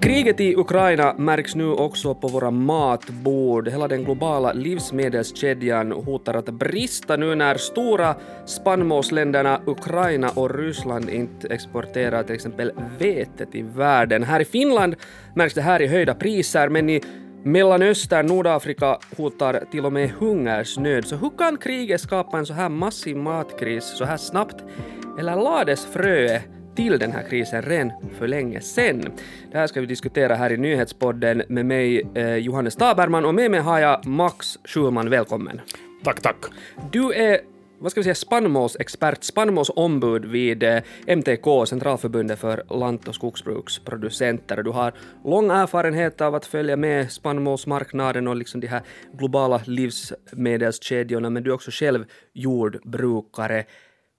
Kriget i Ukraina märks nu också på våra matbord. Hela den globala livsmedelskedjan hotar att brista nu när stora spannmålsländerna Ukraina och Ryssland inte exporterar till exempel vete till världen. Här i Finland märks det här i höjda priser, men i Mellanöstern, Nordafrika hotar till och med hungersnöd. Så hur kan kriget skapa en så här massiv matkris så här snabbt? Eller lades fröet till den här krisen redan för länge sedan. Det här ska vi diskutera här i nyhetspodden med mig eh, Johannes Taberman och med mig har jag Max Schulman. Välkommen. Tack, tack. Du är vad ska vi säga, spannmålsexpert, spannmålsombud vid eh, MTK, Centralförbundet för lant och skogsbruksproducenter. Du har lång erfarenhet av att följa med spannmålsmarknaden och liksom de här globala livsmedelskedjorna, men du är också själv jordbrukare.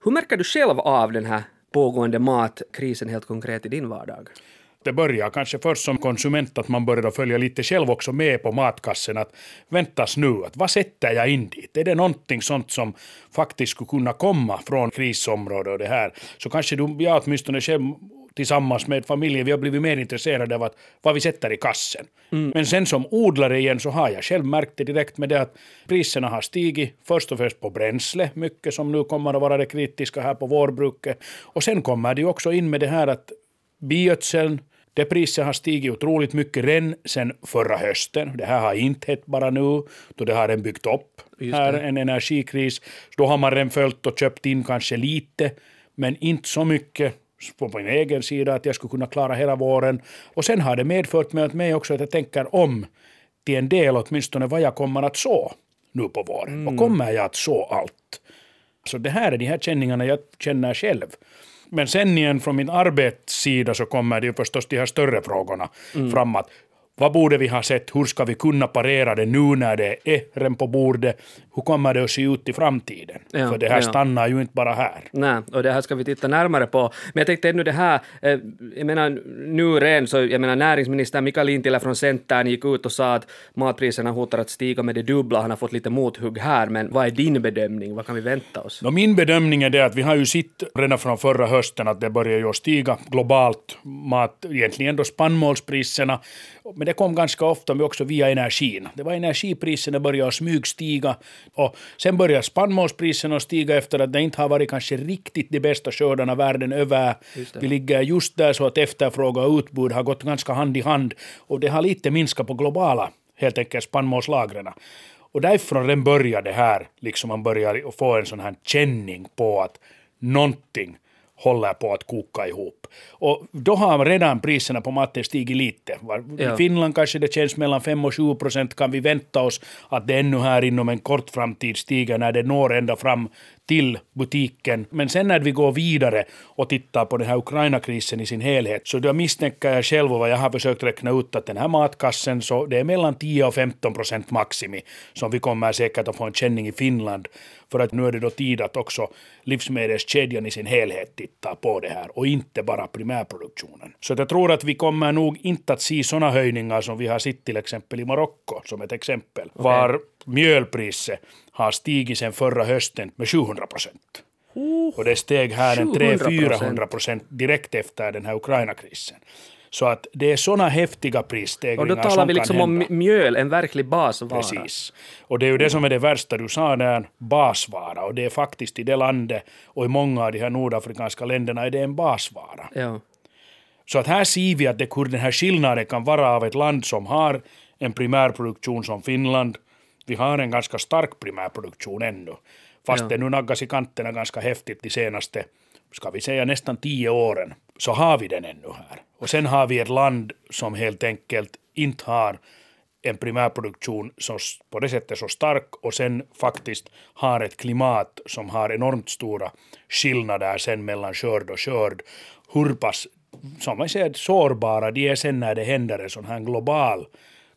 Hur märker du själv av den här pågående matkrisen helt konkret i din vardag? det börjar kanske först som konsument att man börjar följa lite själv också med på matkassen att väntas nu, att vad sätter jag in dit? Är det någonting sånt som faktiskt skulle kunna komma från krisområdet och det här? Så kanske du, jag åtminstone själv tillsammans med familjen, vi har blivit mer intresserade av att, vad vi sätter i kassen. Mm. Men sen som odlare igen så har jag själv märkt det direkt med det att priserna har stigit, först och främst på bränsle, mycket som nu kommer att vara det kritiska här på vårbruket. Och sen kommer det ju också in med det här att biogödseln, det priset har stigit otroligt mycket redan sen förra hösten. Det här har inte hett bara nu, då det har en byggt upp här en energikris. Då har man redan följt och köpt in kanske lite, men inte så mycket på min egen sida att jag skulle kunna klara hela våren. Och sen har det medfört med mig också att jag tänker om till en del åtminstone vad jag kommer att så nu på våren. Mm. Och kommer jag att så allt? Så det här är de här känningarna jag känner själv. Men sen igen från min arbetssida så kommer det ju förstås de här större frågorna mm. framåt. Vad borde vi ha sett? Hur ska vi kunna parera det nu när det är redan på bordet? Hur kommer det att se ut i framtiden? Ja, För det här ja. stannar ju inte bara här. Nej, och det här ska vi titta närmare på. Men jag tänkte ännu det här, eh, jag menar nu redan så, jag menar näringsminister Mikael Lintilä från Centern gick ut och sa att matpriserna hotar att stiga med det dubbla. Han har fått lite mothugg här, men vad är din bedömning? Vad kan vi vänta oss? No, min bedömning är det att vi har ju sett redan från förra hösten att det börjar ju stiga globalt, mat, egentligen då spannmålspriserna men det kom ganska ofta med också via energin. Det var energipriserna började smygstiga och sen började spannmålspriserna stiga efter att det inte har varit kanske riktigt de bästa skördarna världen över. Vi ligger just där så att efterfrågan och utbud har gått ganska hand i hand och det har lite minskat på globala helt enkelt spannmålslagren. Och därifrån den började det här, liksom man börjar få en sån här känning på att någonting håller på att koka ihop. Och då har redan priserna på maten stigit lite. I ja. Finland kanske det känns mellan 5 och 7 procent kan vi vänta oss att det ännu här inom en kort framtid stiger när det når ända fram till butiken. Men sen när vi går vidare och tittar på den här Ukraina-krisen i sin helhet så då misstänker jag själv och vad jag har försökt räkna ut att den här matkassen så det är mellan 10 och 15 procent maximi som vi kommer säkert att få en känning i Finland för att nu är det då tid att också livsmedelskedjan i sin helhet tittar på det här och inte bara primärproduktionen. Så jag tror att vi kommer nog inte att se sådana höjningar som vi har sett till exempel i Marocko som ett exempel. Okay. Var mjölpriset har stigit sedan förra hösten med 700 procent. Uh, och det steg här en 300-400 procent direkt efter den här Ukraina-krisen. Så att det är sådana häftiga prisstegringar Och då talar vi liksom om mjöl, en verklig basvara. Precis. Och det är ju det som är det värsta, du sa där, basvara. Och det är faktiskt i det landet och i många av de här nordafrikanska länderna är det en basvara. Ja. Så att här ser vi att det, den här skillnaden kan vara av ett land som har en primärproduktion som Finland. Vi har en ganska stark primärproduktion ännu. Fast ja. det nu naggas i kanterna ganska häftigt de senaste, ska vi säga nästan tio åren, så har vi den ännu här. Och sen har vi ett land som helt enkelt inte har en primärproduktion som på det sättet så stark och sen faktiskt har ett klimat som har enormt stora skillnader sen mellan skörd och skörd. Hur pass, som man säger, sårbara de är sen när det händer en sån här global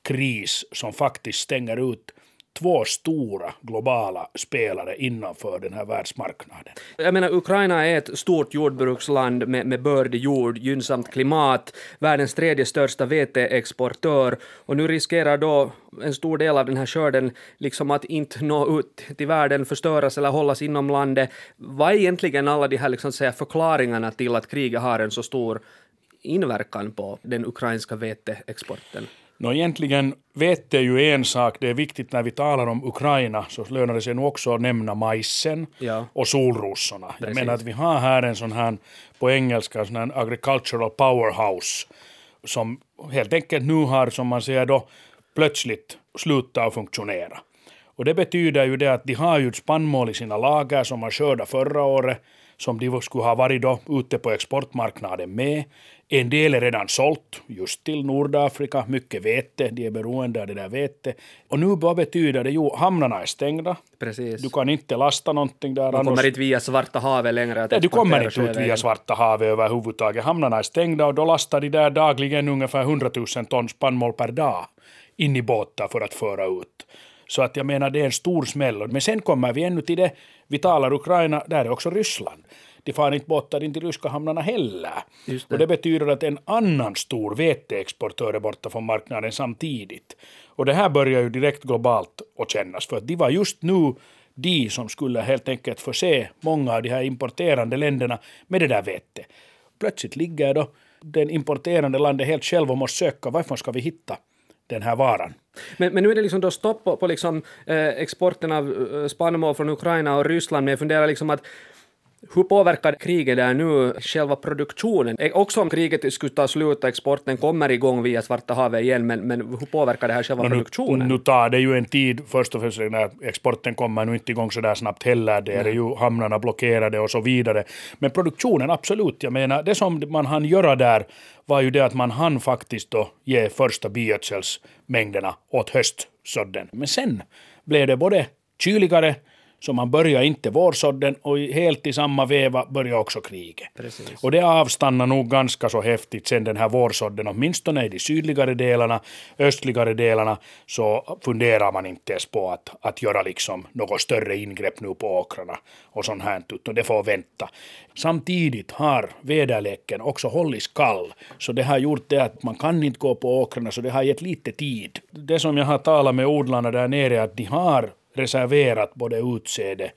kris som faktiskt stänger ut två stora globala spelare innanför den här världsmarknaden. Jag menar, Ukraina är ett stort jordbruksland med, med bördig jord, gynnsamt klimat, världens tredje största veteexportör och nu riskerar då en stor del av den här skörden liksom att inte nå ut till världen, förstöras eller hållas inom landet. Vad är egentligen alla de här liksom, säga, förklaringarna till att kriget har en så stor inverkan på den ukrainska veteexporten? Nå, egentligen vete är ju en sak, det är viktigt när vi talar om Ukraina så lönar det sig nog också att nämna majsen Ja. och solrosorna. Jag Precis. menar att vi har här en sån här, på engelska, sån här agricultural powerhouse som helt enkelt nu har, som man säger då, plötsligt slutat att funktionera. Och det betyder ju det att de har ju spannmål i sina lager som man skördade förra året, som de skulle ha varit då ute på exportmarknaden med. En del är redan sålt just till Nordafrika, mycket vete, de är beroende av det där vete. Och nu vad betyder det? Jo, hamnarna är stängda. Precis. Du kan inte lasta någonting där. Man annars- kommer inte via Svarta havet längre. Att Nej, du kommer inte ut via Svarta havet överhuvudtaget. Hamnarna är stängda och då lastar de där dagligen ungefär 100 000 ton spannmål per dag in i båtar för att föra ut. Så att jag menar det är en stor smäll. Men sen kommer vi ännu till det, vi talar Ukraina, där är också Ryssland. De far inte båtar in till ryska hamnarna heller. Det. Och det betyder att en annan stor veteexportör är borta från marknaden samtidigt. Och det här börjar ju direkt globalt att kännas, för att de var just nu de som skulle helt enkelt förse många av de här importerande länderna med det där vetet. Plötsligt ligger då den importerande landet helt själv och måste söka varifrån ska vi hitta den här varan. Men, men nu är det liksom då stopp på, på liksom, eh, exporten av eh, spannmål från Ukraina och Ryssland, men jag funderar liksom att hur påverkar kriget där nu själva produktionen? Också om kriget skulle ta slut och exporten kommer igång via Svarta havet igen, men, men hur påverkar det här själva nu, produktionen? nu tar det ju en tid, först och främst när exporten kommer nu inte igång så där snabbt heller, det är ju hamnarna blockerade och så vidare. Men produktionen, absolut, jag menar, det som man hann göra där var ju det att man hann faktiskt då ge första bigödselsmängderna åt höstsådden. Men sen blev det både kyligare, så man började inte vårsådden och helt i samma veva började också kriget. Precis. Och det avstannar nog ganska så häftigt sen den här vårsådden, åtminstone i de sydligare delarna, östligare delarna, så funderar man inte ens på att, att göra liksom något större ingrepp nu på åkrarna och sånt här, utan det får vänta. Samtidigt har väderleken också hållits kall, så det har gjort det att man kan inte gå på åkrarna, så det har gett lite tid. Det som jag har talat med odlarna där nere är att de har reserverat både utsäde,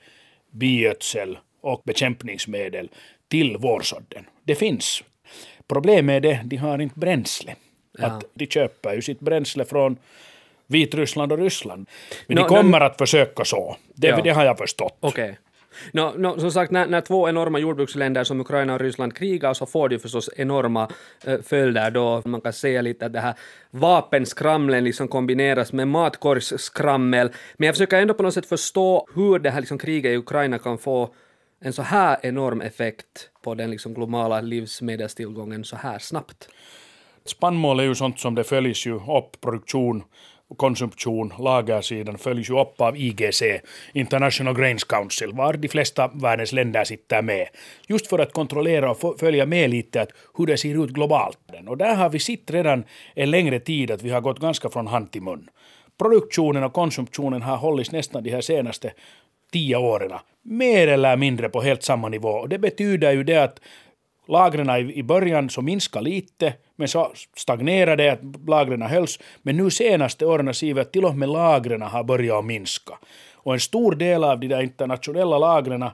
bigödsel och bekämpningsmedel till vårsådden. Det finns. Problemet är det, de har inte bränsle. Att de köper ju sitt bränsle från Vitryssland och Ryssland. Men Nå, de kommer att försöka så. Det, Ja. det har jag förstått. Okej. No, no, som sagt, när, när två enorma jordbruksländer som Ukraina och Ryssland krigar så får det ju förstås enorma eh, följder då. Man kan säga lite att det här vapenskramlen liksom kombineras med matkorgsskrammel. Men jag försöker ändå på något sätt förstå hur det här liksom kriget i Ukraina kan få en så här enorm effekt på den liksom globala livsmedelstillgången så här snabbt. Spannmål är ju sånt som det följs ju upp, produktion och konsumtion, lagersidan följs ju upp av IGC, International Grains Council, var de flesta världens länder sitter med. Just för att kontrollera och följa med lite att hur det ser ut globalt. Och där har vi sett redan en längre tid att vi har gått ganska från hand till mun. Produktionen och konsumtionen har hållits nästan de här senaste tio åren mer eller mindre på helt samma nivå. Och det betyder ju det att lagren i, i början så minskade lite, men så stagnerade att lagren hölls. Men nu senaste åren ser vi att till och med lagren har börjat minska. Och en stor del av de där internationella lagren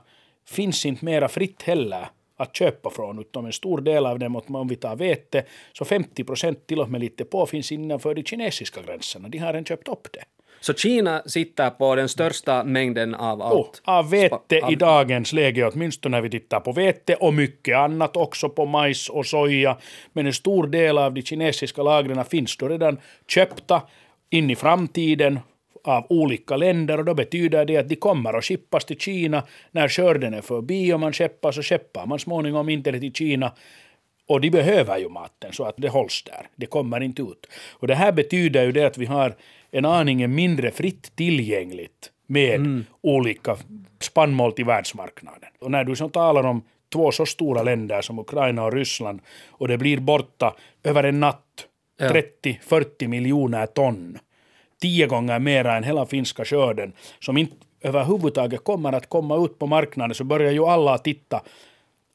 finns inte mera fritt heller att köpa från, utan en stor del av dem, om vi tar vete, så 50 procent till och med lite på finns innanför de kinesiska gränserna. De har redan köpt upp det. Så Kina sitter på den största mängden av allt. Oh, av vete i dagens läge, åtminstone när vi tittar på vete och mycket annat också på majs och soja. Men en stor del av de kinesiska lagren finns då redan köpta in i framtiden av olika länder och då betyder det att de kommer att skippas till Kina när skörden är förbi och man skeppar så skeppar man småningom inte till Kina och de behöver ju maten så att det hålls där. Det kommer inte ut. Och det här betyder ju det att vi har en aningen mindre fritt tillgängligt med olika spannmål till världsmarknaden. Och när du så talar om två så stora länder som Ukraina och Ryssland och det blir borta över en natt Ja. 30-40 miljoner ton tio gånger mera än hela finska skörden, som inte överhuvudtaget kommer att komma ut på marknaden, så börjar ju alla titta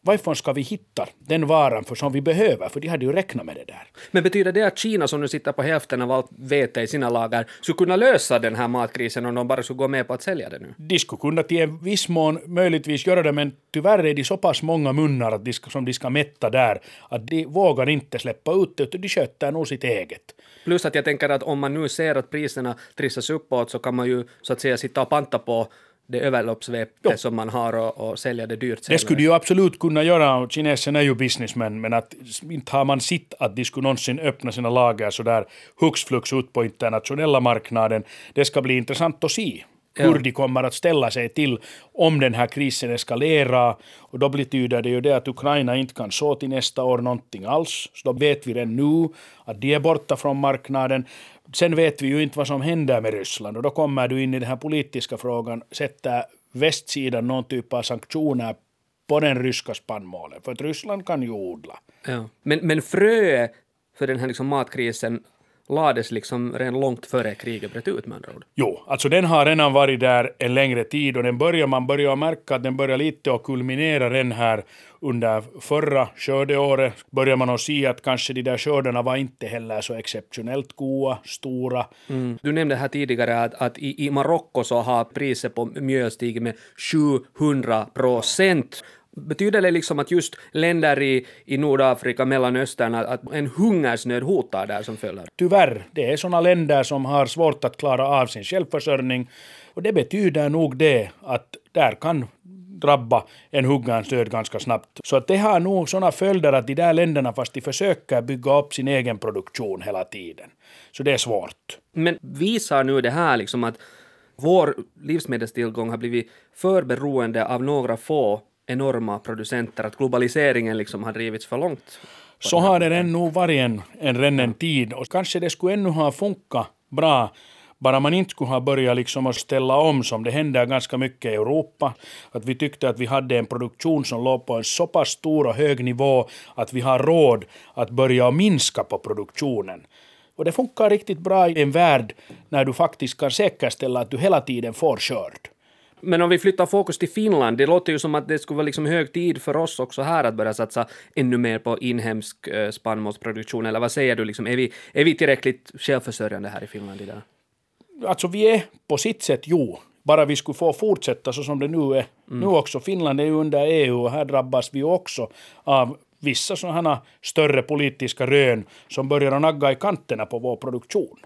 varifrån ska vi hitta den varan för som vi behöver? För de hade ju räknat med det där. Men betyder det att Kina som nu sitter på hälften av allt vete i sina lager skulle kunna lösa den här matkrisen om de bara skulle gå med på att sälja det nu? De skulle kunna till en viss mån möjligtvis göra det, men tyvärr är de så pass många munnar att de ska, som de ska mätta där, att de vågar inte släppa ut det, utan de sköter nog sitt eget. Plus att jag tänker att om man nu ser att priserna trissas uppåt så kan man ju så att säga sitta och panta på det överloppsvete som man har och, och sälja det dyrt senare. Det skulle de ju absolut kunna göra, kineserna är ju businessmän, men att inte har man sett att de skulle någonsin öppna sina lager så där hux flux ut på internationella marknaden. Det ska bli intressant att se hur ja. de kommer att ställa sig till om den här krisen eskalerar. Och då betyder det ju det att Ukraina inte kan så till nästa år någonting alls. Så då vet vi redan nu att de är borta från marknaden. Sen vet vi ju inte vad som händer med Ryssland och då kommer du in i den här politiska frågan. Sätter västsidan någon typ av sanktioner på den ryska spannmålen? För att Ryssland kan ju odla. Ja. Men, men frö för den här liksom matkrisen lades liksom redan långt före kriget bröt ut med andra ord. Jo, alltså den har redan varit där en längre tid och den börjar, man börjar märka att den börjar lite att kulminera den här under förra skördeåret. Börjar man att se att kanske de där skördarna var inte heller så exceptionellt goda, stora. Mm. Du nämnde här tidigare att, att i, i Marocko så har priset på mjöl stigit med 700 procent. Betyder det liksom att just länder i, i Nordafrika, Mellanöstern, att, att en hungersnöd hotar där som följer? Tyvärr, det är sådana länder som har svårt att klara av sin självförsörjning och det betyder nog det att där kan drabba en hungersnöd ganska snabbt. Så att det har nog sådana följder att de där länderna, fast de försöker bygga upp sin egen produktion hela tiden. Så det är svårt. Men visar nu det här liksom att vår livsmedelstillgång har blivit för beroende av några få enorma producenter, att globaliseringen liksom har drivits för långt. Så har det ännu varit en, en rennen tid och kanske det skulle ännu ha funkat bra bara man inte skulle ha börjat liksom att ställa om som det händer ganska mycket i Europa. Att vi tyckte att vi hade en produktion som låg på en så pass stor och hög nivå att vi har råd att börja minska på produktionen. Och det funkar riktigt bra i en värld när du faktiskt kan säkerställa att du hela tiden får skörd. Men om vi flyttar fokus till Finland, det låter ju som att det skulle vara liksom hög tid för oss också här att börja satsa ännu mer på inhemsk eh, spannmålsproduktion, eller vad säger du, liksom, är, vi, är vi tillräckligt självförsörjande här i Finland idag? Alltså vi är på sitt sätt, jo. Bara vi skulle få fortsätta så som det nu är. Mm. Nu också, Finland är ju under EU och här drabbas vi också av vissa sådana större politiska rön som börjar nagga i kanterna på vår produktion.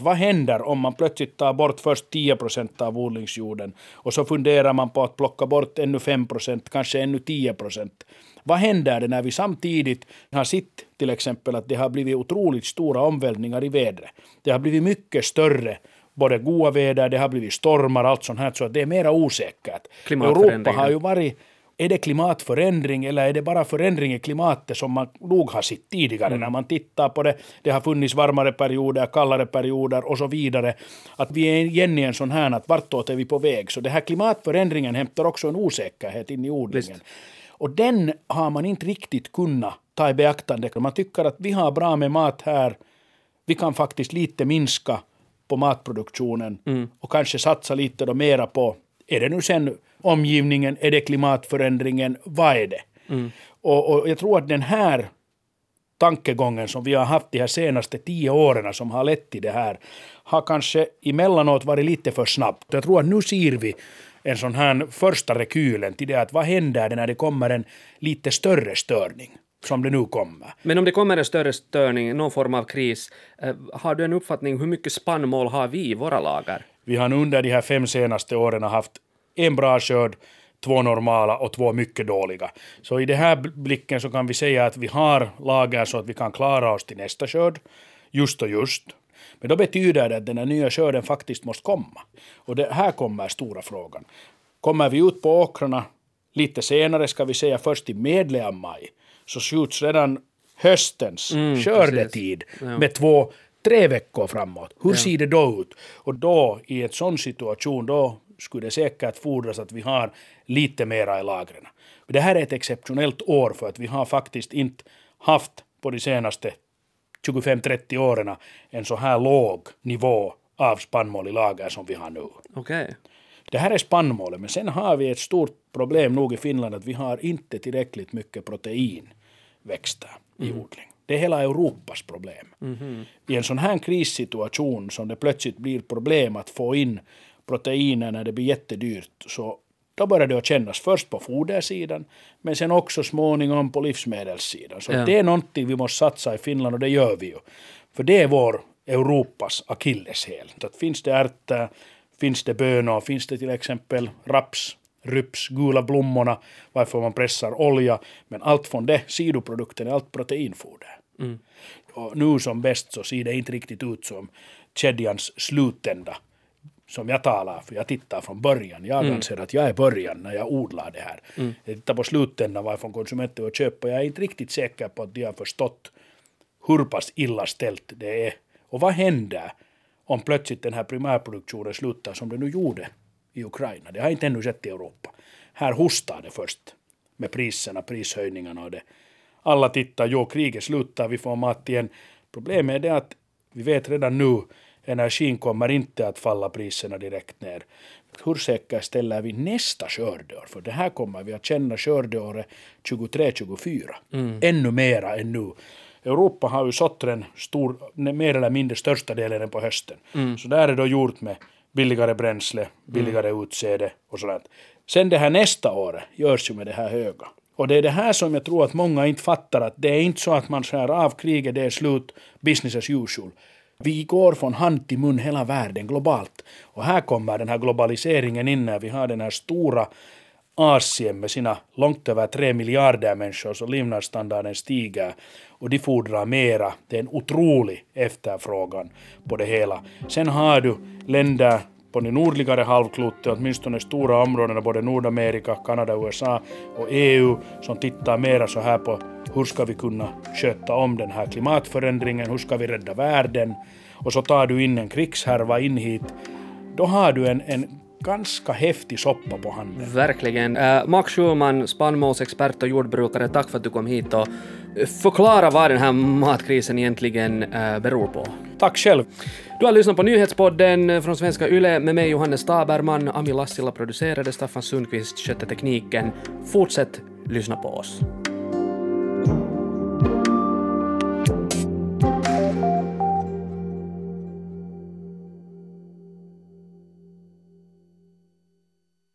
Vad händer om man plötsligt tar bort först 10 procent av odlingsjorden och så funderar man på att plocka bort ännu 5 procent, kanske ännu 10 procent. Vad händer när vi samtidigt har sett till exempel att det har blivit otroligt stora omvälvningar i vädret. Det har blivit mycket större både goda väder, det har blivit stormar, allt sånt här, så att det är mera osäkert. Europa har ju varit är det klimatförändring eller är det bara förändring i klimatet som man nog har sett tidigare mm. när man tittar på det. Det har funnits varmare perioder, kallare perioder och så vidare. Att vi är igen i en sån här att vartåt är vi på väg. Så det här klimatförändringen hämtar också en osäkerhet in i odlingen. Visst. Och den har man inte riktigt kunnat ta i beaktande. Man tycker att vi har bra med mat här. Vi kan faktiskt lite minska på matproduktionen mm. och kanske satsa lite då mera på, är det nu sen omgivningen, är det klimatförändringen, vad är det? Mm. Och, och jag tror att den här tankegången som vi har haft de här senaste tio åren som har lett till det här har kanske emellanåt varit lite för snabbt. Jag tror att nu ser vi en sån här första rekylen till det att vad händer när det kommer en lite större störning? som det nu kommer. Men om det kommer en större störning, någon form av kris, eh, har du en uppfattning hur mycket spannmål har vi i våra lager? Vi har under de här fem senaste åren haft en bra skörd, två normala och två mycket dåliga. Så i den här blicken så kan vi säga att vi har lager så att vi kan klara oss till nästa skörd, just och just. Men då betyder det att den här nya skörden faktiskt måste komma. Och det här kommer stora frågan. Kommer vi ut på åkrarna lite senare, ska vi säga först i medle av maj, så skjuts redan höstens mm, skördetid ja. med två, tre veckor framåt. Hur ja. ser det då ut? Och då i en sån situation, då skulle det säkert fordras att vi har lite mera i lagren. Det här är ett exceptionellt år för att vi har faktiskt inte haft på de senaste 25-30 åren en så här låg nivå av spannmål i lager som vi har nu. Okej. Det här är spannmålet, men sen har vi ett stort problem nog i Finland att vi har inte tillräckligt mycket proteinväxter i odling. Det är hela Europas problem. I en sån här krissituation som det plötsligt blir problem att få in proteiner när det blir jättedyrt, så då börjar det att kännas först på fodersidan, men sen också småningom på livsmedelssidan. Så Ja. det är någonting vi måste satsa i Finland och det gör vi ju. För det är vår Europas akilleshäl. Att finns det ärtor, finns det bönor, finns det till exempel raps, ryps, gula blommorna, varför man pressar olja, men allt från det, sidoprodukten är allt proteinfoder. Och nu som bäst så ser det inte riktigt ut som kedjans slutända som jag talar, för jag tittar från början. Jag anser att jag är början när jag odlar det här. Jag tittar på slutändan varifrån konsumenter och köper. Jag är inte riktigt säker på att de har förstått hur pass illa ställt det är. Och vad händer om plötsligt den här primärproduktionen slutar som det nu gjorde i Ukraina? Det har inte ännu sett i Europa. Här hostar det först med priserna, prishöjningarna och det. Alla tittar, jo kriget slutar, vi får mat igen. Problemet är det att vi vet redan nu energin kommer inte att falla priserna direkt ner. Hur säkerställer vi nästa skördeår? För det här kommer vi att känna skördeåret 23-24. Ännu mera än nu. Europa har ju sått den stor, mer eller mindre största delen på hösten. Så där är det gjort med billigare bränsle, billigare utsäde och sådant. Sen det här nästa år görs ju med det här höga. Och det är det här som jag tror att många inte fattar, att det är inte så att man skär av kriget, det är slut, business as usual. Vi går från hand till mun hela världen globalt. Och här kommer den här globaliseringen in när vi har den här stora Asien med sina långt över tre miljarder människor så levnadsstandarden stiger och de fordrar mera. Det är en otrolig efterfrågan på det hela. Sen har du länder på det nordligare halvklotet, åtminstone stora områdena, både Nordamerika, Kanada, USA och EU, som tittar mera så här på hur ska vi kunna sköta om den här klimatförändringen, hur ska vi rädda världen? Och så tar du in en krigshärva in hit. Då har du en, en ganska häftig soppa på handen. Verkligen. Eh, uh, Max Schulman, spannmålsexpert och jordbrukare, tack för att du kom hit och förklara vad den här matkrisen egentligen uh, beror på. Tack själv. Du har lyssnat på nyhetspodden från Svenska Yle med mig Johannes Taberman. Ami Lassila producerade, Staffan Sundqvist skötte tekniken. Fortsätt lyssna på oss.